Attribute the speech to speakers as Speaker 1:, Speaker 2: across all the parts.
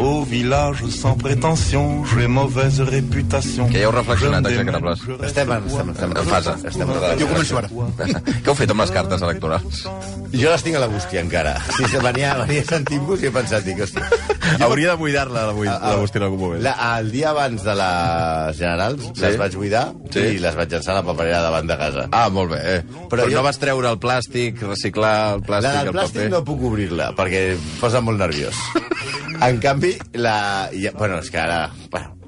Speaker 1: Au village sans prétention, j'ai mauvaise réputation.
Speaker 2: Que ja heu reflexionat, execrables.
Speaker 3: Estem en, estem, estem,
Speaker 2: En fase.
Speaker 3: Estem en
Speaker 4: Jo començo ara.
Speaker 2: Què heu fet amb les cartes electorals?
Speaker 3: Jo les tinc a la bústia encara. Si se venia, venia sentint-vos i he pensat, dic, hòstia.
Speaker 2: Hauria de buidar-la, la, buid, la bústia en algun moment.
Speaker 3: La, el dia abans de les generals
Speaker 2: Sí.
Speaker 3: les vaig buidar
Speaker 2: Sí.
Speaker 3: i les vaig llançar a la paperera davant de casa.
Speaker 2: Ah, molt bé. Eh. Però,
Speaker 3: jo-
Speaker 2: no vas treure el plàstic, reciclar el plàstic,
Speaker 3: La del
Speaker 2: el
Speaker 3: plàstic
Speaker 2: paper...
Speaker 3: no puc obrir-la, perquè posa molt nerviós. En canvi, la... Bueno, és que ara... Bueno,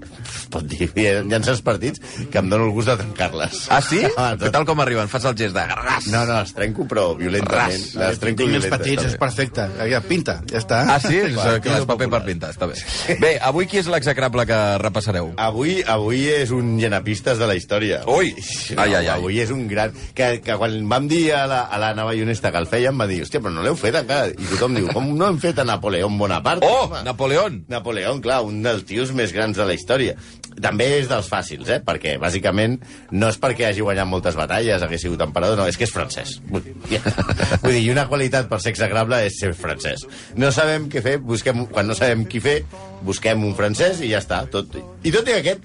Speaker 3: pot dir, hi ha, certs partits que em dono el gust de trencar-les.
Speaker 2: Ah, sí?
Speaker 3: Ah,
Speaker 2: tal com arriben? Fas el gest de... Ras.
Speaker 3: No, no, les trenco, però violentament.
Speaker 2: Ras.
Speaker 3: Les trenco
Speaker 4: Tinc petits, és perfecte. Ja, pinta, ja està.
Speaker 2: Ah, sí? És
Speaker 3: Va,
Speaker 2: que és
Speaker 3: tiro
Speaker 2: paper per pintar, està bé. Bé, avui qui és l'execrable que repassareu?
Speaker 3: Avui, avui és un llenapistes de la història.
Speaker 2: Ui!
Speaker 3: No,
Speaker 2: Ai, ai, ai.
Speaker 3: Avui és un gran... Que, que quan vam dir a la, a la nova ionesta que el fèiem, va dir, hòstia, però no l'heu fet encara. I tothom diu, com no hem fet a Napoleón Bonaparte?
Speaker 2: Oh,
Speaker 3: home?"
Speaker 2: Napoleón!
Speaker 3: Napoleón, clar, un dels tios més grans de la història. També és dels fàcils, eh? Perquè, bàsicament, no és perquè hagi guanyat moltes batalles, hagués sigut emperador, no, és que és francès. Vull dir, vull dir i una qualitat per ser execrable és ser francès. No sabem què fer, busquem, quan no sabem qui fer, busquem un francès i ja està. Tot. I tot i aquest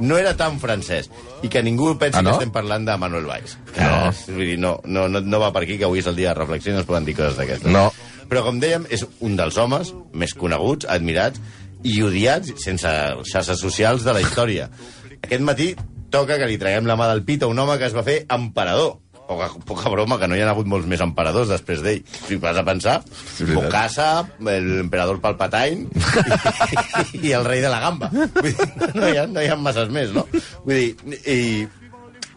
Speaker 3: no era tan francès i que ningú pensi
Speaker 2: Ah, no?
Speaker 3: que estem parlant de Manuel Valls. Que,
Speaker 2: No.
Speaker 3: Vull dir, no, no, no, no va per aquí, que avui és el dia de reflexió i no es poden dir coses d'aquestes.
Speaker 2: No.
Speaker 3: Però, com dèiem, és un dels homes més coneguts, admirats i odiats sense xarxes socials de la història. Aquest matí toca que li traguem la mà del pit a un home que es va fer emperador. Poca, poca broma, que no hi ha hagut molts més emperadors després d'ell. Si vas a pensar. Bocassa, l'emperador Palpatine i, i el rei de la gamba. Vull dir, no, hi ha, no hi ha masses més, no? Vull dir, i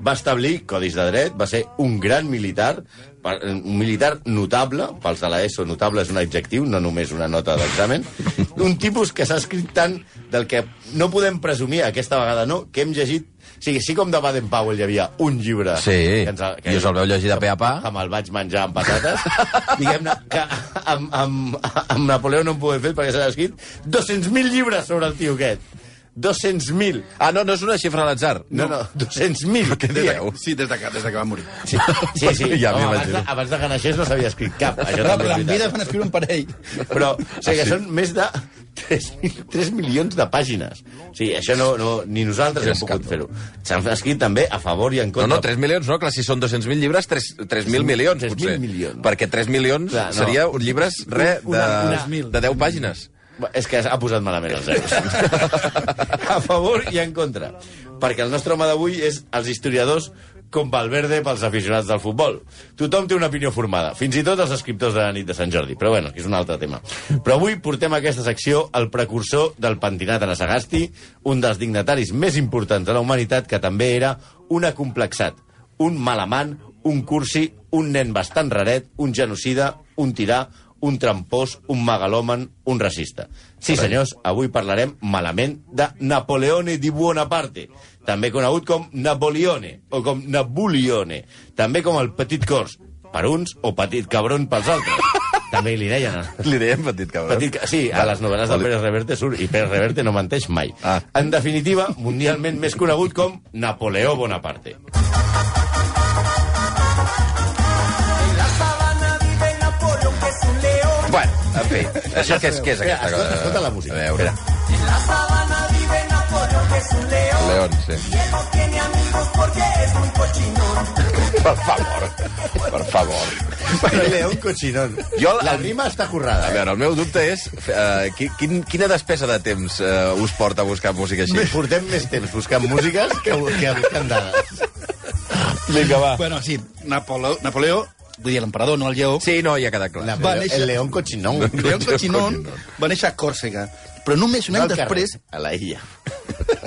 Speaker 3: va establir codis de dret, va ser un gran militar, un militar notable, pels de l'ESO notable és un adjectiu, no només una nota d'examen, un tipus que s'ha escrit tant del que no podem presumir, aquesta vegada no, que hem llegit o sigui, sí com de Baden-Powell hi havia un llibre...
Speaker 2: Sí,
Speaker 3: ens ha-
Speaker 2: i us el veu llegir de pe a pa.
Speaker 3: Que me'l vaig menjar amb patates. Diguem-ne que amb, amb, amb Napoleó no en puc fer perquè s'ha escrit 200.000 llibres sobre el tio aquest. 200.000.
Speaker 2: Ah, no, no és una xifra a l'atzar.
Speaker 3: No, no, 200.000.
Speaker 2: Què dieu?
Speaker 4: Sí, des de, que, des de que va morir.
Speaker 3: Sí, sí. sí.
Speaker 2: Ja
Speaker 3: Home,
Speaker 2: m'imagino.
Speaker 3: abans, de, abans de que naixés no s'havia escrit cap. Això també
Speaker 4: però en vida van escriure un parell.
Speaker 3: Però, o sigui, que són més de 3, 3 milions de pàgines. O sigui, això no, no ni nosaltres hem pogut fer-ho. S'han escrit també a favor i en
Speaker 2: No,
Speaker 3: contra.
Speaker 2: no, 3 milions no, clar, si són 200.000 llibres, 3 3.000 milions,
Speaker 3: 3.000
Speaker 2: potser.
Speaker 3: milions.
Speaker 2: Perquè 3 milions
Speaker 3: Clar, no.
Speaker 2: seria un llibres, res, de,
Speaker 3: Una-
Speaker 4: una-
Speaker 2: de 10 pàgines.
Speaker 3: És que ha posat malament els zeros. a favor i en contra. Perquè el nostre home d'avui és els historiadors com Valverde pels aficionats del futbol. Tothom té una opinió formada, fins i tot els escriptors de la nit de Sant Jordi. Però bueno, és un altre tema. Però avui portem a aquesta secció el precursor del pentinat en Sagasti, un dels dignataris més importants de la humanitat que també era un acomplexat, un malamant, un cursi, un nen bastant raret, un genocida, un tirà, un trampós, un megalòman, un racista. Sí, senyors, avui parlarem malament de Napoleone di Buonaparte, també conegut com Napoleone o com Nabulione, també com el Petit Cors, per uns, o Petit Cabron pels altres. També li deien...
Speaker 2: Li deien petit cabrón.
Speaker 3: Petit, ca- sí, a les novel·les de Pérez Reverte surt, i Pérez Reverte no menteix mai.
Speaker 2: Ah.
Speaker 3: En definitiva, mundialment més conegut com Napoleó Bonaparte.
Speaker 2: En fi, això què és, què és
Speaker 3: Mira,
Speaker 2: aquesta
Speaker 3: escolta, escolta la música.
Speaker 2: A veure. León, sí. Per favor, per favor.
Speaker 3: El León Cochinón.
Speaker 2: Jo-
Speaker 3: La rima està currada.
Speaker 2: A
Speaker 3: Eh?
Speaker 2: veure, el meu dubte és uh, quin, quina despesa de temps uh, us porta a buscar música així?
Speaker 3: Portem més temps buscant músiques que, que buscant dades.
Speaker 2: Vinga, va.
Speaker 4: Bueno, sí, Napoleó, Napoleó vull dir l'emperador, no el lleó,
Speaker 2: Sí, no, ja ha quedat clar.
Speaker 3: La,
Speaker 4: Va néixer-
Speaker 3: el León Cochinón.
Speaker 4: León Cochinón va néixer a Còrsega, però només un
Speaker 3: No
Speaker 4: any
Speaker 3: carrer,
Speaker 4: després...
Speaker 3: a la illa.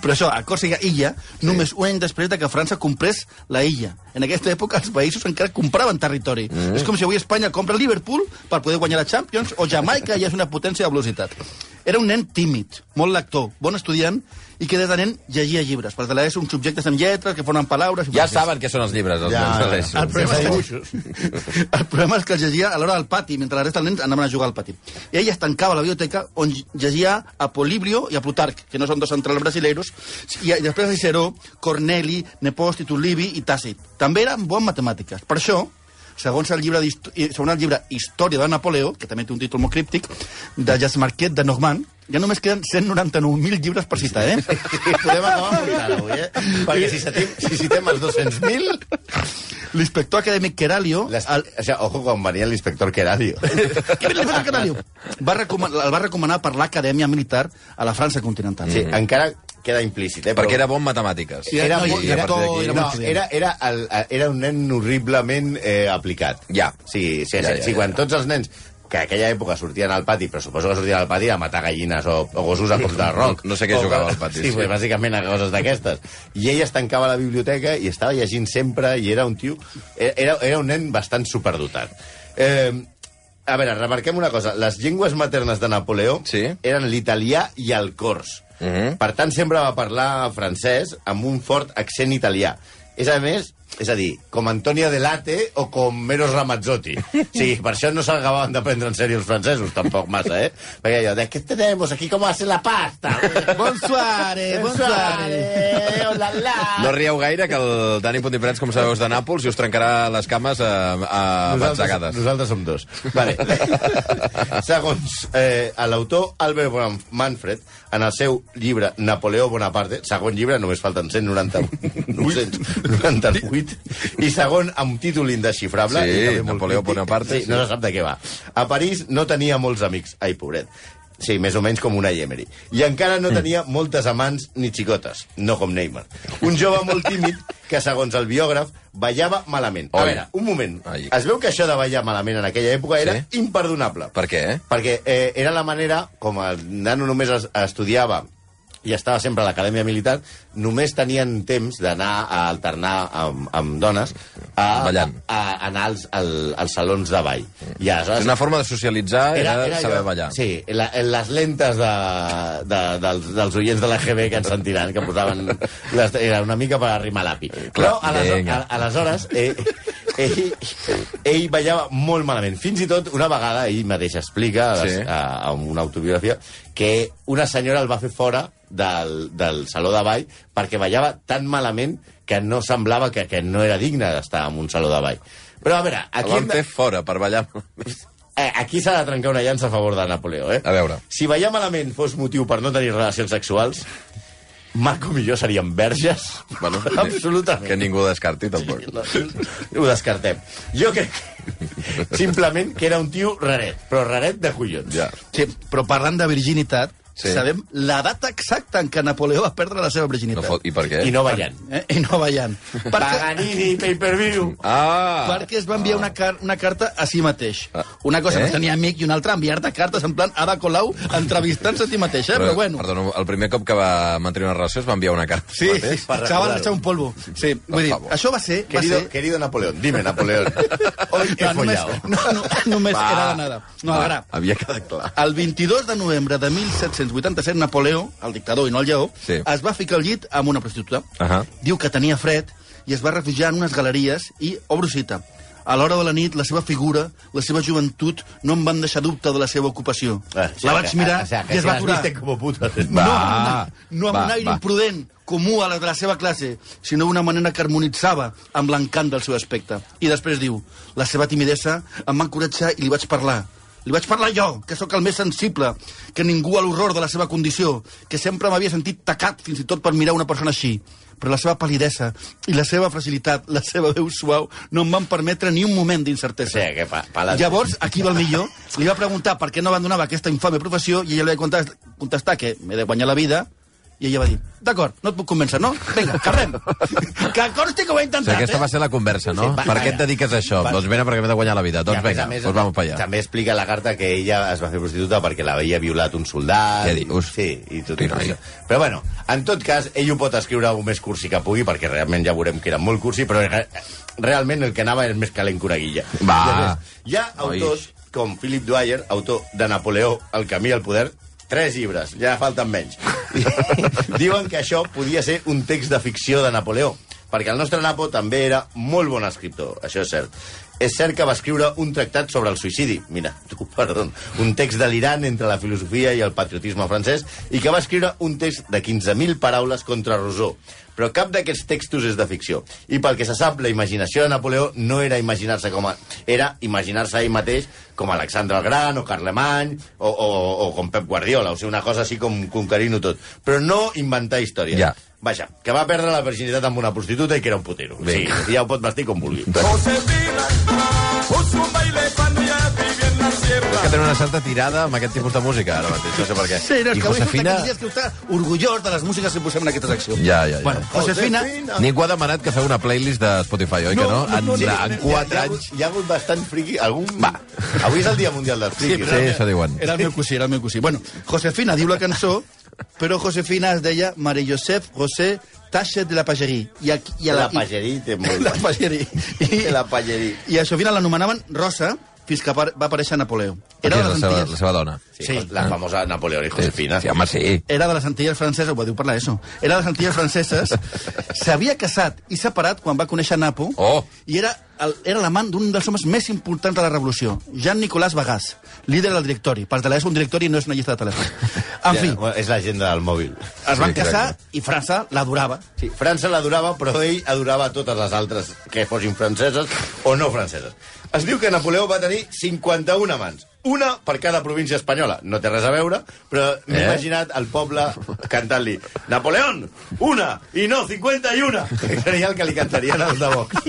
Speaker 4: Però això, a Còrsega, illa, només un any després de que França comprés la illa. En aquesta època els països encara compraven territori. Mm. És com si avui Espanya compra Liverpool per poder guanyar la Champions, o Jamaica ja és una potència de velocitat. Era un nen tímid, molt lector, bon estudiant, i que des de nen llegia llibres. Per de l'ESO, uns subjectes amb lletres que formen paraules... i
Speaker 2: Ja saben què són els llibres, els
Speaker 3: Ja,
Speaker 2: nens de
Speaker 3: ja.
Speaker 2: l'ESO.
Speaker 4: El problema,
Speaker 3: Sense
Speaker 4: és que, el problema és que els llegia a l'hora del pati, mentre la resta dels nens anaven a jugar al pati. I ell es tancava a la biblioteca on llegia a Polibrio i a Plutarc, que no són dos centrals brasileiros, i, i després a Ciceró, Corneli, Nepos, Titulivi i Tàcit. També eren bons matemàtiques. Per això, segons el llibre, segons el llibre Història de Napoleó, que també té un títol molt críptic, de Jasmarquet de Normand, ja només queden 199.000 llibres per citar, eh?
Speaker 3: Podem acabar molt tard avui, eh? Perquè si citem, si citem els 200.000...
Speaker 4: L'inspector acadèmic Queralio...
Speaker 3: Les...
Speaker 4: El...
Speaker 3: O sigui, ojo quan venia l'inspector Queralio.
Speaker 4: Què li passa a Queralio? Va recomanar, el va recomanar per l'Acadèmia Militar a la França continental.
Speaker 3: Sí, encara queda implícit, eh?
Speaker 5: Perquè era bon matemàtiques.
Speaker 4: Sí,
Speaker 3: era,
Speaker 4: no,
Speaker 3: era,
Speaker 4: actor,
Speaker 3: era,
Speaker 4: era
Speaker 3: no, era, era, el, era un nen horriblement eh, aplicat.
Speaker 5: Ja.
Speaker 3: Sí, sí,
Speaker 5: Ja,
Speaker 3: sí,
Speaker 5: ja,
Speaker 3: sí,
Speaker 5: ja,
Speaker 3: quan
Speaker 5: ja.
Speaker 3: tots els nens que a aquella època sortien al pati, però suposo que sortien al pati a matar gallines o, o gossos a de roc.
Speaker 5: No- no sé què
Speaker 3: O
Speaker 5: jugava al pati,
Speaker 3: Sí,
Speaker 5: sí.
Speaker 3: pues, bàsicament a coses d'aquestes. I ell es tancava a la biblioteca i estava llegint sempre i era un tio... Era, era un nen bastant superdotat. Eh, a veure, remarquem una cosa. Les llengües maternes de Napoleó
Speaker 5: Sí.
Speaker 3: eren l'italià i el cors.
Speaker 5: Mhm.
Speaker 3: Per tant, sempre va parlar francès amb un fort accent italià. És a més, és a dir, com Antonio Delate o com Meros Ramazzotti. Sí, per això no s'acabaven de prendre en sèrio els francesos, tampoc massa, eh? Perquè allò, de què tenemos aquí, com hace la pasta?
Speaker 4: Bonsoare, bonsoare.
Speaker 3: Bonsoare, oh la la.
Speaker 5: No rieu gaire, que el Dani Pontiprats, com sabeu, és de Nàpols i us trencarà les cames a, a batzegades.
Speaker 3: nosaltres som dos. Vale. Segons eh, l'autor Albert Manfred, en el seu llibre Napoleó Bonaparte, segon llibre, només falten 190, 998, i segon amb títol indesxifrable.
Speaker 5: Sí,
Speaker 3: i també molt
Speaker 5: Napoleó. Bonaparte,
Speaker 3: Sí,
Speaker 5: sí.
Speaker 3: no se sap de què va. A París no tenia molts amics. Ai, pobret. Sí, més o menys com una Emery. I encara no tenia moltes amants ni xicotes, no com Neymar. Un jove molt tímid que, segons el biògraf, ballava malament. A
Speaker 5: Oi.
Speaker 3: veure, un moment.
Speaker 5: Ai.
Speaker 3: Es veu que això de ballar malament en aquella època era
Speaker 5: Sí?
Speaker 3: imperdonable.
Speaker 5: Per què? eh?
Speaker 3: Perquè eh, era la manera, com el nano només es, estudiava i estava sempre a l'acadèmia militar, només tenien temps d'anar a alternar amb, amb dones a,
Speaker 5: Ballant.
Speaker 3: a, a anar als, al, als salons de ball. I aleshores,
Speaker 5: una forma de socialitzar era, era saber
Speaker 3: allò-
Speaker 5: ballar.
Speaker 3: Sí, la, les lentes de, de, dels, dels oients de la GB que ens sentiran, que posaven... Les, era una mica per arrimar l'api. Però, aleshores,
Speaker 5: vinga.
Speaker 3: a- aleshores eh, ell, ell ballava molt malament. Fins i tot, una vegada, ell mateix explica a, les,
Speaker 5: Sí.
Speaker 3: a, a una autobiografia que una senyora el va fer fora del, del saló de ball perquè ballava tan malament que no semblava que, que no era digne d'estar en un saló de ball. Però, a veure,
Speaker 5: El
Speaker 3: aquí...
Speaker 5: van
Speaker 3: hem de-
Speaker 5: fer fora per ballar.
Speaker 3: Eh, aquí s'ha de trencar una llança a favor de Napoleó, eh?
Speaker 5: A veure.
Speaker 3: Si ballar malament fos motiu per no tenir relacions sexuals, Malcolm i jo seríem verges.
Speaker 5: Bueno,
Speaker 3: Absolutament.
Speaker 5: Que ningú ho descarti, tampoc.
Speaker 3: No, ho descartem. Jo crec simplement que era un tio raret, però raret de collons.
Speaker 5: Ja.
Speaker 4: Sí, però parlant de virginitat,
Speaker 5: Sí.
Speaker 4: sí. sabem la data exacta en què Napoleó va perdre la seva
Speaker 5: No
Speaker 4: virginitat.
Speaker 5: fot... I per què?
Speaker 3: I no ballant.
Speaker 4: Eh? I no ballant. perquè,
Speaker 3: Paganini, pay-per-view.
Speaker 5: Ah!
Speaker 4: perquè es va enviar una, car una carta a si mateix. Una cosa
Speaker 5: Eh?
Speaker 4: que tenia amic i una altra enviar-te cartes en plan Ada Colau entrevistant-se a ti mateix, eh? Però, bueno.
Speaker 5: Perdona, el primer cop que va mantenir una relació es va enviar una carta.
Speaker 4: Sí,
Speaker 5: mateix?
Speaker 4: sí,
Speaker 3: per
Speaker 4: chaval,
Speaker 3: recordar-ho.
Speaker 4: echa un polvo. Sí, vull dir,
Speaker 5: favor.
Speaker 4: això va ser... Va
Speaker 3: Querido,
Speaker 4: ser...
Speaker 3: querido Napoleón, dime, Napoleón. Hoy he
Speaker 4: No, només, no, no, només
Speaker 5: Va.
Speaker 4: era de nada. No,
Speaker 5: Va,
Speaker 4: ara,
Speaker 5: Havia quedat clar.
Speaker 4: el 22 de novembre de 1787, Napoleó, el dictador i no el lleó,
Speaker 5: Sí.
Speaker 4: es va ficar al llit amb una prostituta.
Speaker 5: Ahà.
Speaker 4: Diu que tenia fred i es va refugiar en unes galeries i, obro cita, a l'hora de la nit, la seva figura, la seva joventut, no em van deixar dubte de la seva ocupació.
Speaker 3: Ah, o sea,
Speaker 4: la vaig mirar
Speaker 3: o sea, que
Speaker 4: i es va aturar.
Speaker 3: viste como putas.
Speaker 4: No,
Speaker 5: Va,
Speaker 4: no amb
Speaker 5: va,
Speaker 4: un aire
Speaker 5: va.
Speaker 4: imprudent, comú a la de la seva classe, sinó d'una manera que harmonitzava amb l'encant del seu aspecte. I després diu, la seva timidesa em va encoratjar i li vaig parlar. Li vaig parlar jo, que sóc el més sensible, que ningú a l'horror de la seva condició, que sempre m'havia sentit tacat fins i tot per mirar una persona així. Però la seva palidesa i la seva fragilitat, la seva veu suau, no em van permetre ni un moment d'incertesa.
Speaker 3: sigui, que pa, pa la...
Speaker 4: Llavors, aquí va el millor, li va preguntar per què no abandonava aquesta infame professió i ella li va contestar que m'he de guanyar la vida i ella va dir, d'acord, no et puc convèncer, no? Vinga, carrem. que consti que ho he
Speaker 5: O sigui,
Speaker 4: intentat,
Speaker 5: aquesta
Speaker 4: eh?
Speaker 5: va ser la conversa, no?
Speaker 3: Sí, va-
Speaker 5: per què et dediques a això?
Speaker 3: va-
Speaker 5: Doncs vine perquè m'he de guanyar la vida. Doncs vinga,
Speaker 3: més,
Speaker 5: doncs vamos para allà.
Speaker 3: També explica la carta que ella es va fer prostituta perquè l'havia violat un soldat.
Speaker 5: Què dius?
Speaker 3: Sí, i tot
Speaker 5: Quin
Speaker 3: això. Però bueno, en tot cas, ell ho pot escriure el més cursi que pugui, perquè realment ja veurem que era molt cursi, però re- realment el que anava era més calent que una guilla.
Speaker 5: Va.
Speaker 3: Hi ha
Speaker 5: Oi.
Speaker 3: autors com Philip Dwyer, autor de Napoleó, El camí al poder, tres llibres, ja falten menys. Diuen que això podia ser un text de ficció de Napoleó, perquè el nostre Napo també era molt bon escriptor, això és cert. És cert que va escriure un tractat sobre el suïcidi, mira, tu, perdó, un text delirant entre la filosofia i el patriotisme francès, i que va escriure un text de 15.000 paraules contra Rousseau. Però cap d'aquests textos és de ficció. I pel que se sap, la imaginació de Napoleó no era imaginar-se com a... Era imaginar-se ell mateix com Alexandre el Gran, o Carlemany, o, o, o com Pep Guardiola, o sigui, una cosa així com conquerint-ho tot. Però no inventar històries.
Speaker 5: Ja.
Speaker 3: Vaja, que va perdre la virginitat amb una prostituta i que era un putero. Sí, ja ho pot vestir com vulgui.
Speaker 6: Josefina, puso un baile cuando ya vivía en la sierra.
Speaker 5: Que tenen una certa tirada amb aquest tipus de música, ara mateix, no sé per què.
Speaker 4: Sí, no, és
Speaker 5: I
Speaker 4: que avui
Speaker 5: Josefina...
Speaker 4: Josefina... que està orgullós de les músiques que posem en aquesta secció.
Speaker 5: Ja, ja, ja.
Speaker 4: Bueno, Josefina...
Speaker 5: Ningú ha demanat que feu una playlist de Spotify, oi que no? En, en 4
Speaker 3: hi ha,
Speaker 5: anys...
Speaker 3: Hi ha hagut bastant friqui. Algun... Va. Avui és el Dia Mundial dels Friquis.
Speaker 5: Sí, això diuen.
Speaker 4: Era el meu cosí, era el meu cosí. Bueno, Josefina diu la cançó, però Josefina es deia Marie Joseph José Tachet de la Pagerie. I, aquí, i a
Speaker 3: La Pagerie té molt...
Speaker 4: La Pagerie. I,
Speaker 3: La Pagerie.
Speaker 4: I a Sofina l'anomenaven Rosa fins que va aparèixer Napoleó.
Speaker 5: Era
Speaker 4: Era de
Speaker 5: la, seva, la seva dona.
Speaker 3: Sí,
Speaker 4: Sí.
Speaker 3: la famosa Napoleón i Josefina.
Speaker 5: Sí, home, sí.
Speaker 4: Era de les Antilles franceses, ho va dir per l'ESO. Era de les Antilles franceses, s'havia casat i separat quan va conèixer Napo,
Speaker 5: Oh.
Speaker 4: i era, el, era l'amant d'un dels homes més importants de la revolució, Jean-Nicolas Bagàs, líder del directori. Per l'ESO, un directori no és una llista de telèfon. En fi,
Speaker 3: Ja, és l'agenda del mòbil.
Speaker 4: es van
Speaker 5: Sí,
Speaker 4: casar i França l'adorava.
Speaker 3: Sí, França l'adorava, però ell adorava totes les altres que fossin franceses o no franceses. Es diu que Napoleó va tenir 51 amants. Una per cada província espanyola. No té res a veure, però m'he
Speaker 5: Eh?
Speaker 3: imaginat el poble cantant-li Napoleón, una, i no 51! Que seria el que li cantarien els de Vox.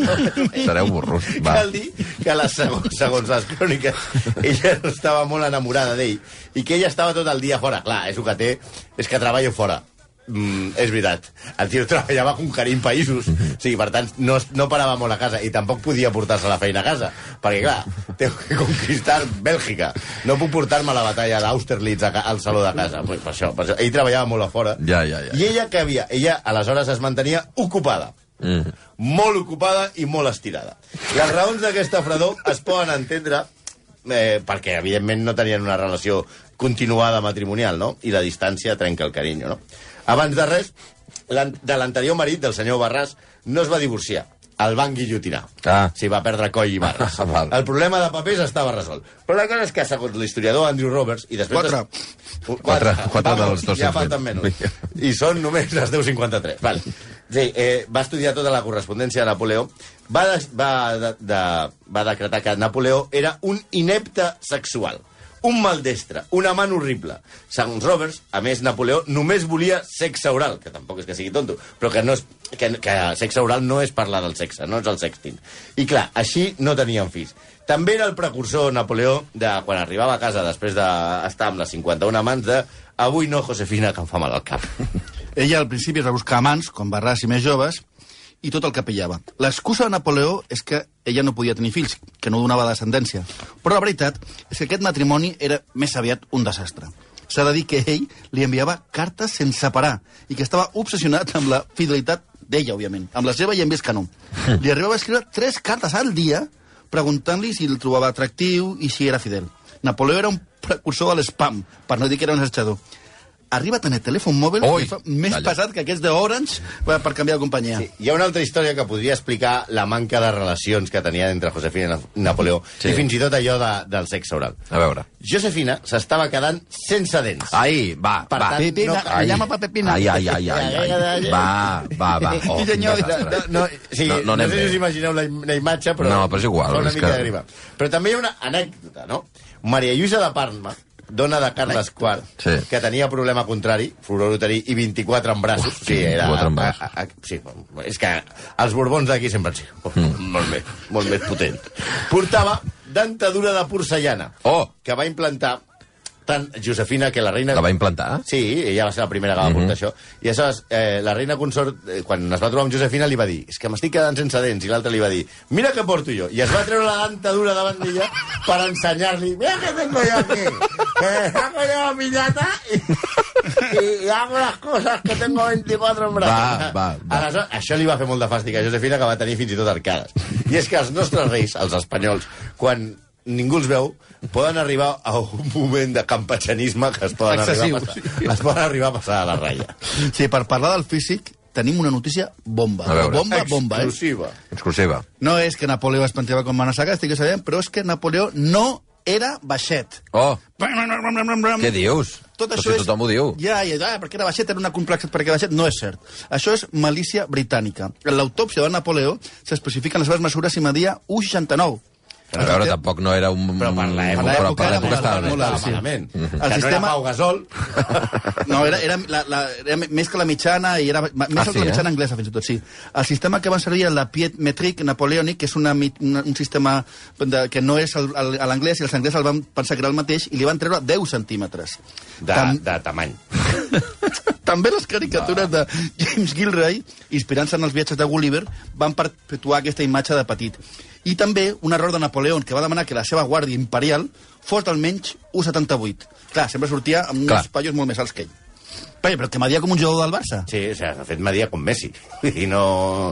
Speaker 5: Sereu burros. Va.
Speaker 3: Cal dir que les, segons, segons les cròniques ella estava molt enamorada d'ell i que ella estava tot el dia fora. Clar, és el que té, és que treballa fora. Mm, és veritat. El tio treballava conquerint països. O sigui, per tant, no, no parava molt a casa i tampoc podia portar-se la feina a casa. Perquè, clar, tengo que conquistar Bèlgica. No puc portar-me a la batalla d'Austerlitz al saló de casa. Pues per això, per això. Ell treballava molt a fora.
Speaker 5: Ja, ja, ja.
Speaker 3: I ella què havia? Ella, aleshores, es mantenia ocupada.
Speaker 5: Mm.
Speaker 3: Molt ocupada i molt estirada. Les raons d'aquesta fredor es poden entendre eh, perquè, evidentment, no tenien una relació continuada matrimonial, no? I la distància trenca el carinyo, no? Abans de res, de l'anterior marit, del senyor Barràs, no es va divorciar. El van guillotinar.
Speaker 5: Ah.
Speaker 3: S'hi va perdre coll i barres.
Speaker 5: Ah, val.
Speaker 3: el problema de papers estava resolt. Però la cosa és que, segons l'historiador Andrew Roberts... I després
Speaker 4: Quatre.
Speaker 3: Quatre,
Speaker 5: Quatre- quatre
Speaker 3: Vamos,
Speaker 5: dels
Speaker 3: Ja
Speaker 5: 220.
Speaker 3: falten menys. I són només les 10.53. Vale. Sí, eh, va estudiar tota la correspondència de Napoleó. Va, de, va, de, de, va decretar que Napoleó era un inepte sexual. Un maldestre, un amant horrible. Segons Roberts, a més, Napoleó només volia sexe oral, que tampoc és que sigui tonto, però que, no és, que, que sexe oral no és parlar del sexe, no és el sexting. I clar, així no tenien fills. També era el precursor Napoleó de quan arribava a casa després d'estar amb les 51 amants de avui no, Josefina, que em fa mal al cap.
Speaker 4: Ella al principi es va buscar amants, com Barràs i més joves, i tot el que pillava. L'excusa de Napoleó és que ella no podia tenir fills, que no donava descendència. Però la veritat és que aquest matrimoni era més aviat un desastre. S'ha de dir que ell li enviava cartes sense parar i que estava obsessionat amb la fidelitat d'ella, òbviament. Amb la seva i en vist que no. Li arribava a escriure tres cartes al dia preguntant-li si el trobava atractiu i si era fidel. Napoleó era un precursor de l'espam, per no dir que era un assetjador. Arriba a tenir telèfon mòbil que fa més
Speaker 5: calla.
Speaker 4: pesat que aquests d'Orange per per canviar de companyia.
Speaker 3: Sí, hi ha una altra història que podria explicar la manca de relacions que tenia entre Josefina i Na- Napoleó,
Speaker 5: Sí.
Speaker 3: i fins i tot allò de, del sexe oral.
Speaker 5: A veure.
Speaker 3: Josefina s'estava quedant sense dents.
Speaker 5: Ai, va,
Speaker 3: Per
Speaker 5: va.
Speaker 3: tant,
Speaker 4: Pepina,
Speaker 3: no-
Speaker 5: Ai.
Speaker 4: llama pa Pepina.
Speaker 5: Ai, ai, ai, ai, ai. Va, va, va. Oh,
Speaker 4: Sí, senyor.
Speaker 3: No, no, sí,
Speaker 5: No,
Speaker 3: no,
Speaker 5: no
Speaker 3: sé
Speaker 5: bé.
Speaker 3: si us imagineu la, la imatge, però...
Speaker 5: No, però és igual,
Speaker 3: Fa una
Speaker 5: és
Speaker 3: mica
Speaker 5: que-
Speaker 3: de grima. Però també hi ha una anècdota, no? Maria Lluïsa de Parma, dona de Carles IV,
Speaker 5: Sí.
Speaker 3: que tenia problema contrari, furor uterí i 24 en braços.
Speaker 5: Hosti,
Speaker 3: sí, era,
Speaker 5: 24 en braços.
Speaker 3: A, a, a, sí, és que els borbons d'aquí sempre han sigut
Speaker 5: Mm.
Speaker 3: molt, més, molt més potent. Portava dentadura de porcellana,
Speaker 5: Oh,
Speaker 3: que va implantar tant Josefina que la reina...
Speaker 5: la va implantar?
Speaker 3: Sí, ella va ser la primera que va portar això. I aleshores, eh, la reina consort, eh, quan es va trobar amb Josefina, li va dir és que m'estic quedant sense dents. I l'altre li va dir mira què porto jo. I es va treure la dentadura davant d'ella per ensenyar-li mira què tengo yo aquí. Eh, hago yo y, y, y hago las cosas que tengo 24 en brazos.
Speaker 5: Va, va, va.
Speaker 3: Aleshores, això li va fer molt de fàstic a Josefina, que va tenir fins i tot arcades. I és que els nostres reis, els espanyols, quan ningú els veu, poden arribar a un moment de campatxanisme que es poden,
Speaker 4: Excessiu,
Speaker 3: arribar a, passar, es poden arribar a passar a la ratlla.
Speaker 4: Sí, per parlar del físic, tenim una notícia bomba. Bomba, bomba, eh?
Speaker 3: Exclusiva.
Speaker 5: Exclusiva.
Speaker 4: No és que Napoleó es plantejava com a saga, estic que sabem, però és que Napoleó no era baixet.
Speaker 5: Oh,
Speaker 4: Què
Speaker 5: què dius?
Speaker 4: Tot
Speaker 5: Però
Speaker 4: això
Speaker 5: si
Speaker 4: és...
Speaker 5: tothom ho diu.
Speaker 4: Ja, ja, ja, perquè era baixet, era una complexa perquè era baixet. No és cert. Això és malícia britànica. En l'autòpsia de Napoleó s'especifiquen les seves mesures i media 1,69.
Speaker 5: A veure, tampoc no era un...
Speaker 3: Però per l'època-
Speaker 5: Però per l'època estava bé.
Speaker 4: molt sí.
Speaker 3: malament.
Speaker 4: El
Speaker 3: Que no era
Speaker 4: sistema-
Speaker 3: Pau Gasol.
Speaker 4: No, era, era, la, la, era més que la mitjana i era més
Speaker 5: Ah, sí,
Speaker 4: que la mitjana
Speaker 5: eh?
Speaker 4: anglesa, fins i tot, sí. El sistema que van servir la Piet Metric Napoleonic, que és una, una, un sistema de, que no és el- el- a l'anglès, i els anglesos el van pensar que era el mateix, i li van treure 10 centímetres.
Speaker 3: De,
Speaker 4: Tam-
Speaker 3: de tamany.
Speaker 4: També les caricatures de James Gilray, inspirant-se en els viatges de Gulliver, van perpetuar aquesta imatge de petit. I també un error de Napoleó, que va demanar que la seva guàrdia imperial fos d'almenys 1,78. Clar, sempre sortia amb
Speaker 5: Clar.
Speaker 4: uns pallos molt més alts que ell. Però, però que media com un jugador del Barça.
Speaker 3: Sí, o sigui, de fet, media com Messi. I no...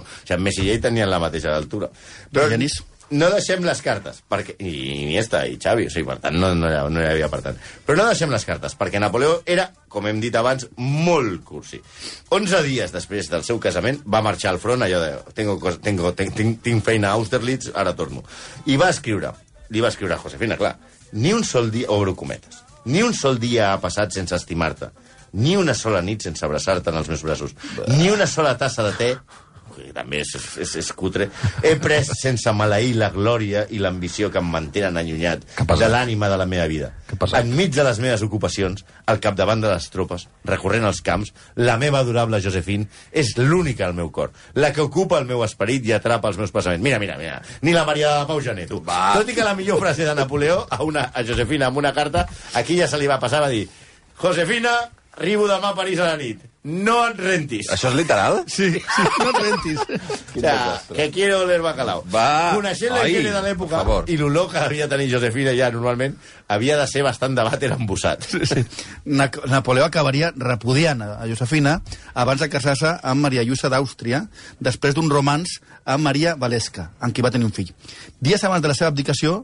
Speaker 3: O sigui, Messi i ell tenien la mateixa altura. Però
Speaker 4: Genís.
Speaker 3: No deixem les cartes, perquè... i Iniesta i Xavi, o sigui, per tant, no, no, hi, no hi havia per tant. Però no deixem les cartes, perquè Napoleó era, com hem dit abans, molt cursi. 11 dies després del seu casament va marxar al front, allò de tengo, tengo, tenc, tinc feina a Austerlitz, ara torno. I va escriure, li va escriure a Josefina, clar, ni un sol dia, obro cometes, ni un sol dia ha passat sense estimar-te, ni una sola nit sense abraçar-te en els meus braços, ni una sola tassa de te que també és, és, és cutre, he pres sense maleir la glòria i l'ambició que em mantenen allunyat de l'ànima de la meva vida. Enmig de les meves ocupacions, al capdavant de les tropes, recorrent els camps, la meva adorable Josephine és l'única al meu cor, la que ocupa el meu esperit i atrapa els meus passaments. Mira, mira, mira, ni la Maria de Pau Gené, tu. Va. Tot i que la millor frase de Napoleó a, una, a Josefina amb una carta, aquí ja se li va passar, va dir Josefina, arribo demà a París a la nit. No et rentis.
Speaker 5: Això és literal?
Speaker 4: Sí, sí, no et rentis.
Speaker 3: O sea, que quiero oler bacalao.
Speaker 5: Va.
Speaker 3: Coneixent la higiene de l'època
Speaker 5: favor.
Speaker 3: i l'olor que havia de tenir Josefina ja normalment, havia de ser bastant de vàter embussat.
Speaker 4: Sí. Na Napoleó acabaria repudiant a Josefina abans de casar-se amb Maria Lluïsa d'Àustria, després d'un romans amb Maria Valesca, amb qui va tenir un fill. Dies abans de la seva abdicació,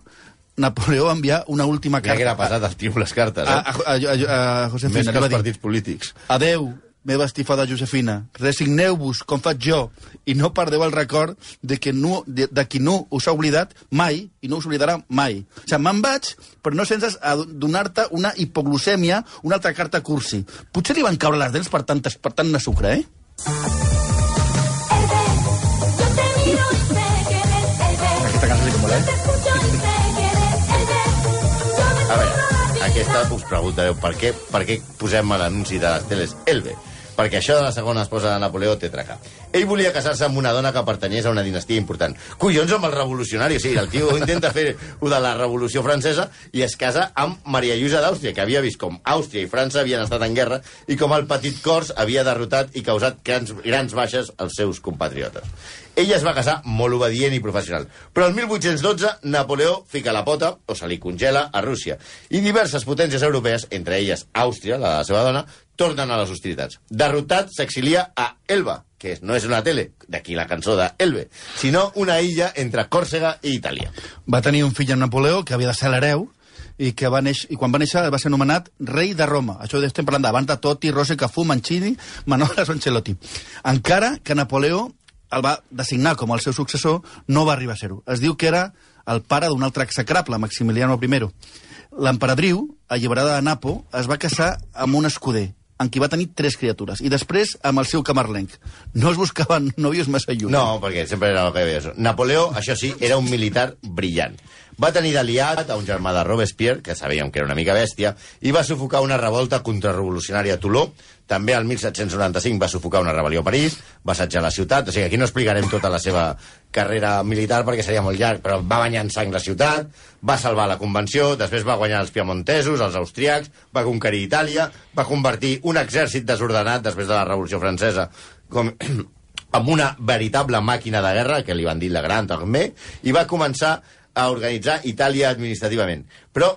Speaker 4: Napoleó va enviar una última
Speaker 3: Mira que era
Speaker 4: carta
Speaker 3: pesat el tio les cartes, eh?
Speaker 4: a, a, a, a Josefina.
Speaker 3: Més que els partits polítics.
Speaker 4: Adeu, meva estifada Josefina, resigneu-vos, com faig jo, i no perdeu el record de, que no, de, de qui no us ha oblidat mai, i no us oblidarà mai. O sigui, me'n vaig, però no sense donar-te una hipoglucèmia, una altra carta cursi. Potser li van caure les dents per, tantes, per tant de sucre, eh? Aquesta cançó sí que mola, eh?
Speaker 3: A veure, aquesta us preguntareu per què, per què posem l'anunci de les teles Elbe. Perquè això de la segona esposa de Napoleó té traca. Ell volia casar-se amb una dona que pertanyés a una dinastia important. Collons amb el revolucionari, o sigui, el tio intenta fer ho de la revolució francesa i es casa amb Maria Lluïsa d'Àustria, que havia vist com Àustria i França havien estat en guerra i com el petit cors havia derrotat i causat grans, grans baixes als seus compatriotes. Ella es va casar molt obedient i professional. Però el 1812 Napoleó fica la pota, o se li congela, a Rússia. I diverses potències europees, entre elles Àustria, la la seva dona, tornen a les hostilitats. Derrotat, s'exilia a Elba, que no és una tele, d'aquí la cançó de Elbe, sinó una illa entre Còrsega i Itàlia.
Speaker 4: Va tenir un fill amb Napoleó, que havia de ser l'hereu, i que va néixer, i quan va néixer va ser anomenat rei de Roma. Això estem parlant d'abans de Totti, Rose, Cafú, Mancini, Manolas Ancelotti. Encara que Napoleó el va designar com el seu successor, no va arribar a ser-ho. Es diu que era el pare d'un altre execrable, Maximiliano I. L'emperadriu, alliberada de Napo, es va casar amb un escuder, en qui va tenir tres criatures, i després amb el seu camarlenc. No es buscaven nòvios massa lluny.
Speaker 3: No, perquè sempre era el que havia. Napoleó, això sí, era un militar brillant. Va tenir d'aliat a un germà de Robespierre, que sabíem que era una mica bèstia, i va sufocar una revolta contrarrevolucionària a Toló. També el 1795 va sufocar una rebel·lió a París, va assetjar la ciutat. O sigui, aquí no explicarem tota la seva carrera militar perquè seria molt llarg, però va banyar en sang la ciutat, va salvar la convenció, després va guanyar els piemontesos, els austriacs, va conquerir Itàlia, va convertir un exèrcit desordenat després de la Revolució Francesa com, amb una veritable màquina de guerra, que li van dir la Gran Armée, i va començar a organitzar Itàlia administrativament. Però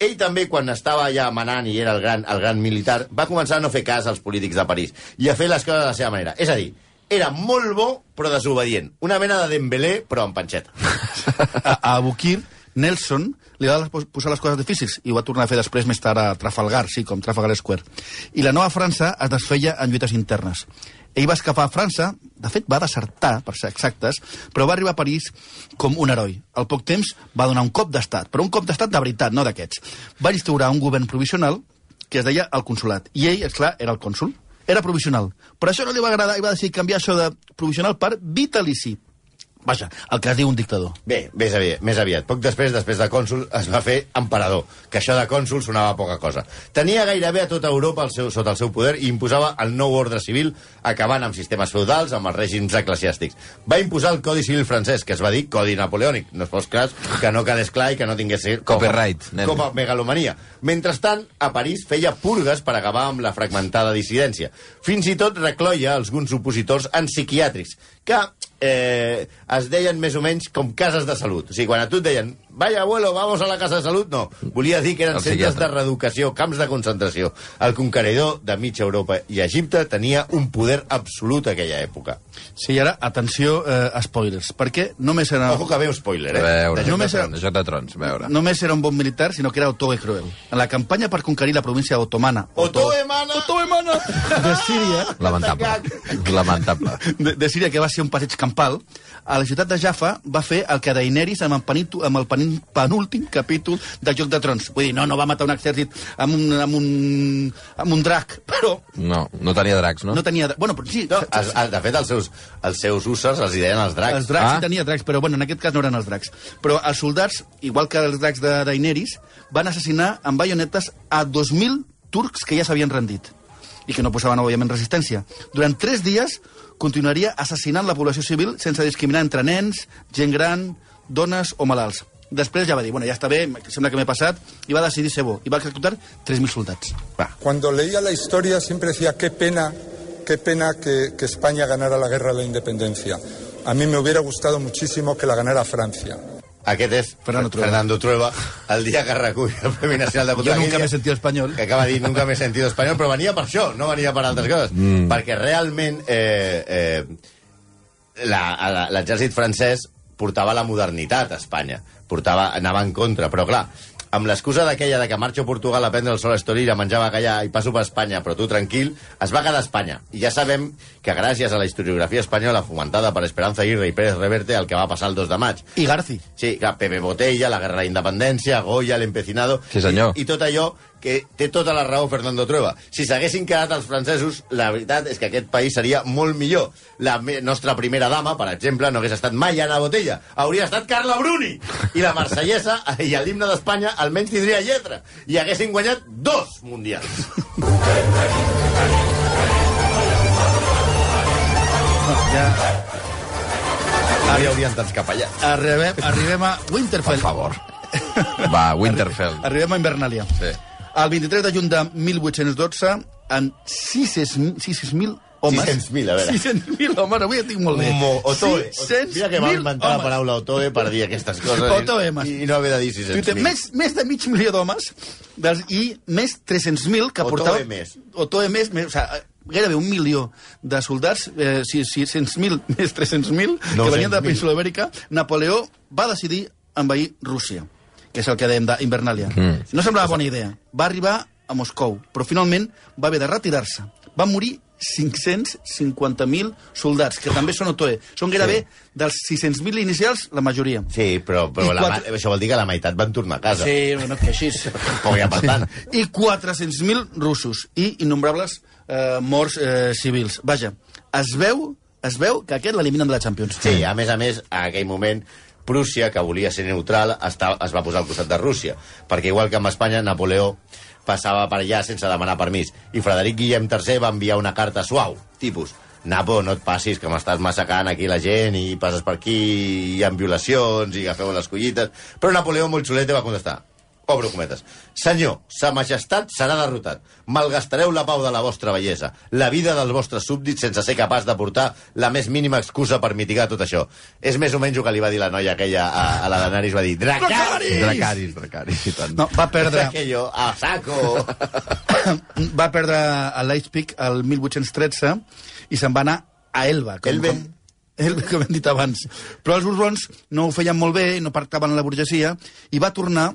Speaker 3: ell també, quan estava allà manant i era el gran, el gran militar, va començar a no fer cas als polítics de París i a fer les coses de la seva manera. És a dir, era molt bo, però desobedient. Una mena de Dembélé, però amb panxeta.
Speaker 4: a, a Abukir, Nelson li va pos- posar les coses difícils i ho va tornar a fer després més tard a Trafalgar, sí, com Trafalgar Square. I la nova França es desfeia en lluites internes. Ell va escapar a França, de fet va desertar, per ser exactes, però va arribar a París com un heroi. Al poc temps va donar un cop d'estat, però un cop d'estat de veritat, no d'aquests. Va instaurar un govern provisional que es deia el consulat. I ell, és clar, era el cònsul. Era provisional. Però això no li va agradar i va decidir canviar això de provisional per vitalici. Vaja, el que es diu un dictador.
Speaker 3: Bé, més aviat, més aviat. Poc després, després de cònsul, es va fer emperador, que això de cònsul sonava poca cosa. Tenia gairebé a tota Europa el seu, sota el seu poder i imposava el nou ordre civil, acabant amb sistemes feudals, amb els règims eclesiàstics. Va imposar el Codi Civil francès, que es va dir Codi Napoleònic. No es fos clar que no quedés clar i que no tingués...
Speaker 5: Copyright, nen.
Speaker 3: Com a megalomania. Mentrestant, a París feia purgues per acabar amb la fragmentada dissidència. Fins i tot recloia alguns opositors en psiquiàtrics, que eh, es deien més o menys com cases de salut. O sigui, quan a tu et deien vaya abuelo, vamos a la casa de salut, no. Volia dir que eren
Speaker 5: El
Speaker 3: centres de reeducació, camps de concentració. El conqueridor de mitja Europa i Egipte tenia un poder absolut a aquella època.
Speaker 4: Sí, i ara, atenció, eh, spoilers, perquè només era,
Speaker 3: Ojo que veu spoiler, eh?
Speaker 5: A veure,
Speaker 3: De
Speaker 4: Només
Speaker 3: de
Speaker 4: era-
Speaker 3: Trons.
Speaker 5: de Joc de Trons, veure.
Speaker 4: només era un bon militar, sinó que era i cruel. En la campanya per conquerir la província otomana
Speaker 3: Otoemana!
Speaker 4: Otoemana de Síria,
Speaker 5: Lamentable. Lamentable.
Speaker 4: de, de Síria, que va ser un passeig campal, a la ciutat de Jaffa va fer el que Daenerys amb el, penitu, amb el penúltim capítol de Joc de Trons. Vull dir, no, no va matar un exèrcit amb un, amb un, amb un drac, però
Speaker 5: No, no tenia dracs, no?
Speaker 4: no tenia... Bueno, però sí,
Speaker 3: No, es, es, de fet, els seus, els seus usos els hi deien els dracs.
Speaker 4: Els dracs
Speaker 5: ah.
Speaker 4: sí tenia dracs, però bueno, en aquest cas no eren els dracs. Però els soldats, igual que els dracs de Daenerys, van assassinar amb baionetes a 2.000 turcs que ja s'havien rendit i que no posaven, òbviament, resistència. Durant tres dies continuaria assassinant la població civil sense discriminar entre nens, gent gran, dones o malalts. Després ja va dir, bueno, ja està bé, sembla que m'he passat, i va decidir ser bo. I va executar 3.000 soldats.
Speaker 7: Cuando leía la historia siempre decía qué pena, qué pena que, que España ganara la guerra de la independencia. A mí me hubiera gustado muchísimo que la ganara Francia.
Speaker 3: Aquest és
Speaker 4: Fernando Trueba.
Speaker 3: Fernando Trueba, el dia que recull el Premi Nacional de
Speaker 4: Jo
Speaker 3: Cultura.
Speaker 4: nunca
Speaker 3: Aquell
Speaker 4: m'he sentit espanyol.
Speaker 3: Que acaba de dir nunca m'he sentit espanyol, però venia per això, no venia per altres coses. Mm. Perquè realment eh, eh, la- a la- l'exèrcit francès portava la modernitat a Espanya. Portava, anava en contra, però clar, amb l'excusa d'aquella de que marxo a Portugal a prendre el sol a Estoril, a menjar bacallà i passo per Espanya, però tu tranquil, es va quedar a Espanya. I ja sabem que gràcies a la historiografia espanyola fomentada per Esperanza Aguirre i Pérez Reverte, el que va passar el 2 de maig,
Speaker 4: I Garci.
Speaker 3: Sí, clar, Pepe Botella, la Guerra de la Independència, Goya, l'Empecinado...
Speaker 5: Sí, senyor.
Speaker 3: I, I tot allò que té tota la raó Fernando Trueba. Si s'haguessin quedat els francesos, la veritat és que aquest país seria molt millor. La nostra primera dama, per exemple, no hagués estat mai Anna Botella. Hauria estat Carla Bruni. I la marsellesa i l'himne d'Espanya almenys tindria lletra. I haguessin guanyat dos mundials.
Speaker 4: Ja
Speaker 3: No hi haurien tants capellans.
Speaker 4: arribem, arribem a Winterfell.
Speaker 5: Per favor. Va, Winterfell.
Speaker 4: Arribem a Invernalia.
Speaker 5: Sí.
Speaker 4: El 23 de juny de 1812, en 600.000 homes...
Speaker 3: 600.000, a veure.
Speaker 4: 600.000 homes, avui ja tinc molt bé.
Speaker 3: Mo, Otoe.
Speaker 4: 600.000
Speaker 3: Mira que va inventar la
Speaker 4: homes.
Speaker 3: paraula Otoe per dir aquestes coses. i-
Speaker 4: Otoemes.
Speaker 3: I, I no haver de dir
Speaker 4: Twitter,
Speaker 3: 600.000.
Speaker 4: més, més de mig milió d'homes i més 300.000 que
Speaker 3: Otoe
Speaker 4: portava...
Speaker 3: més.
Speaker 4: Otoe més. més o sigui, gairebé un milió de soldats, eh, 600.000 més 300.000, que venien de la
Speaker 3: 900.000.
Speaker 4: península ibèrica, Napoleó va decidir envair Rússia, que és el que dèiem d'Invernalia. Mm. No semblava bona idea. Va arribar a Moscou, però finalment va haver de retirar-se. Va morir 550.000 soldats, que també són Otoe. Són gairebé sí. dels 600.000 inicials, la majoria.
Speaker 3: Sí, però, però
Speaker 4: I
Speaker 3: la,
Speaker 4: quatre-
Speaker 3: això vol dir que la meitat van tornar a casa.
Speaker 4: Sí, bueno, que així.
Speaker 3: Hi ha per tant.
Speaker 4: I 400.000 russos i innombrables eh, morts eh, civils. Vaja, es veu, es veu que aquest l'eliminen de la Champions.
Speaker 3: Sí, a més a més, en aquell moment, Prússia, que volia ser neutral, està, es va posar al costat de Rússia. Perquè igual que amb Espanya, Napoleó passava per allà sense demanar permís. I Frederic Guillem III va enviar una carta suau, tipus, Napo, no et passis, que m'estàs massacrant aquí la gent i passes per aquí, hi ha violacions i agafeu les collites. Però Napoleó, molt xulete, va contestar, obro cometes, senyor, sa majestat serà derrotat. Malgastareu la pau de la vostra bellesa, la vida dels vostres súbdits sense ser capaç de portar la més mínima excusa per mitigar tot això. És més o menys el que li va dir la noia aquella a, a la Daenerys, va dir, Dracaris!
Speaker 5: Dracaris, Dracaris, i tant.
Speaker 4: No, va perdre,
Speaker 3: Aquello, a saco!
Speaker 4: va perdre a Leipzig el 1813 i se'n va anar a Elba. Com,
Speaker 3: Elbe.
Speaker 4: Com, Elbe, com hem dit abans. Però els Borbons no ho feien molt bé, no pactaven la burgesia, i va tornar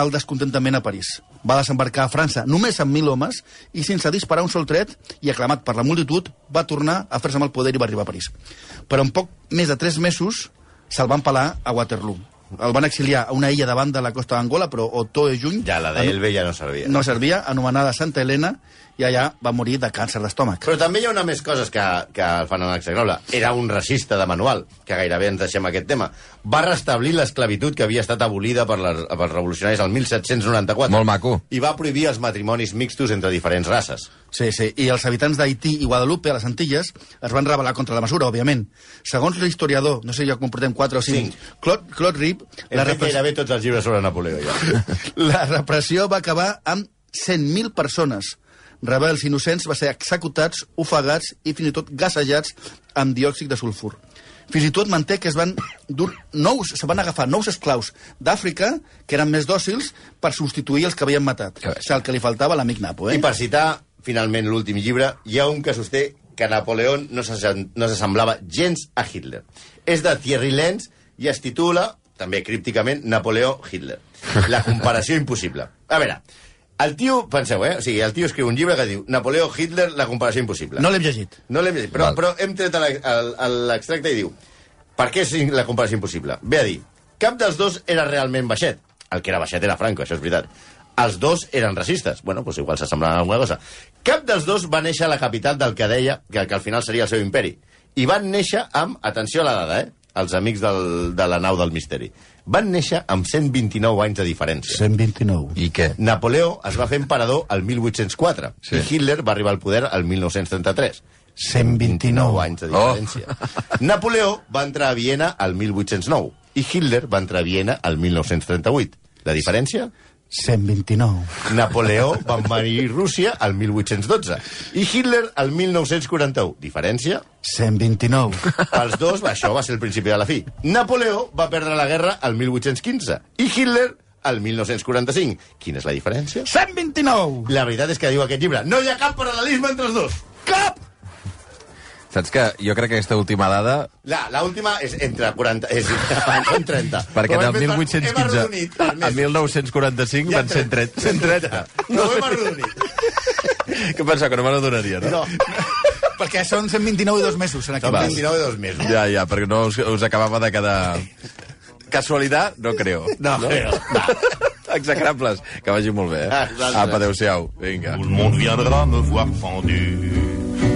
Speaker 4: el descontentament a París. Va desembarcar a França només amb mil homes i sense disparar un sol tret i aclamat per la multitud va tornar a fer-se amb el poder i va arribar a París. Però en poc més de tres mesos se'l van pelar a Waterloo. El van exiliar a una illa davant de la costa d'Angola, però Otoe juny
Speaker 3: Ja, la d'Elbe ja no servia.
Speaker 4: no servia, anomenada Santa Helena, i allà va morir de càncer d'estómac.
Speaker 3: Però també hi ha una més coses que, que el fan anar execrable. Era un racista de manual, que gairebé ens deixem aquest tema. Va restablir l'esclavitud que havia estat abolida per les, pels revolucionaris el 1794.
Speaker 5: Molt maco.
Speaker 3: I va prohibir els matrimonis mixtos entre diferents races.
Speaker 4: Sí, sí, i els habitants d'Haití i Guadalupe, a les Antilles, es van rebel·lar contra la mesura, òbviament. Segons l'historiador, no sé ja com portem 4 o 5,
Speaker 3: Cinc.
Speaker 4: Claude, Claude Rip,
Speaker 3: Hem
Speaker 4: la,
Speaker 3: fet
Speaker 4: repres
Speaker 3: gairebé tots els llibres sobre Napoleó, ja.
Speaker 4: la repressió va acabar amb 100.000 persones. Rebels innocents va ser executats, ofegats i fins i tot gassejats amb diòxid de sulfur. Fins i tot manté que es van dur nous, se van agafar nous esclaus d'Àfrica, que eren més dòcils, per substituir els que havien matat.
Speaker 5: Que
Speaker 4: O sigui, el que li faltava a l'amic Napo, eh?
Speaker 3: I per citar, finalment, l'últim llibre, hi ha un que sosté que Napoleó no s'assem- no s'assemblava gens a Hitler. És de Thierry Lenz i es titula, també crípticament, Napoleó Hitler. La comparació impossible. A veure, el tio, penseu, eh? O sigui, el tio escriu un llibre que diu Napoleó Hitler, la comparació impossible.
Speaker 4: No l'hem llegit.
Speaker 3: No l'hem llegit, però,
Speaker 5: Val.
Speaker 3: però hem tret l'extracte i diu per què és la comparació impossible? Ve a dir, cap dels dos era realment baixet. El que era baixet era Franco, això és veritat. Els dos eren racistes. Bueno, doncs igual s'assemblaven a alguna cosa. Cap dels dos va néixer a la capital del que deia que, que al final seria el seu imperi. I van néixer amb, atenció a la dada, eh? Els amics del, de la nau del misteri. Van néixer amb 129 anys de diferència.
Speaker 4: 129.
Speaker 5: I què?
Speaker 3: Napoleó es va fer emperador el 1804
Speaker 5: Sí.
Speaker 3: i Hitler va arribar al poder el 1933.
Speaker 4: 129
Speaker 3: anys de diferència. Oh. Napoleó va entrar a Viena el 1809 i Hitler va entrar a Viena el 1938. La diferència?
Speaker 4: 129.
Speaker 3: Napoleó va envair Rússia el 1812 i Hitler el 1941. Diferència?
Speaker 4: 129.
Speaker 3: Pels dos, això va ser el principi de la fi. Napoleó va perdre la guerra el 1815 i Hitler el 1945. Quina és la diferència?
Speaker 4: 129!
Speaker 3: La veritat és que diu aquest llibre, no hi ha cap paral·lelisme entre els dos.
Speaker 4: Cap!
Speaker 5: Saps que jo crec que aquesta última dada...
Speaker 3: La, la última és entre 40... És, són 30.
Speaker 5: Perquè del
Speaker 3: hem fet- hem
Speaker 5: 1815
Speaker 3: arrodonit per
Speaker 5: a
Speaker 3: mesos.
Speaker 5: 1945
Speaker 3: Ja
Speaker 5: van ser 30. 130.
Speaker 3: No ho hem arrodonit.
Speaker 5: Què pensava, que no me n'adonaria, no?
Speaker 3: No,
Speaker 4: Perquè són 129 i dos mesos en
Speaker 3: són
Speaker 4: aquest
Speaker 3: 29 i dos mesos.
Speaker 5: Ja, ja, perquè no us, us acabava de quedar... Casualitat? No creo.
Speaker 4: No, creo.
Speaker 5: Execrables. Que vagi molt bé, eh?
Speaker 3: Ah.
Speaker 5: Apa, adéu-siau. Vinga.
Speaker 1: Tout le monde viendra me voir pendu,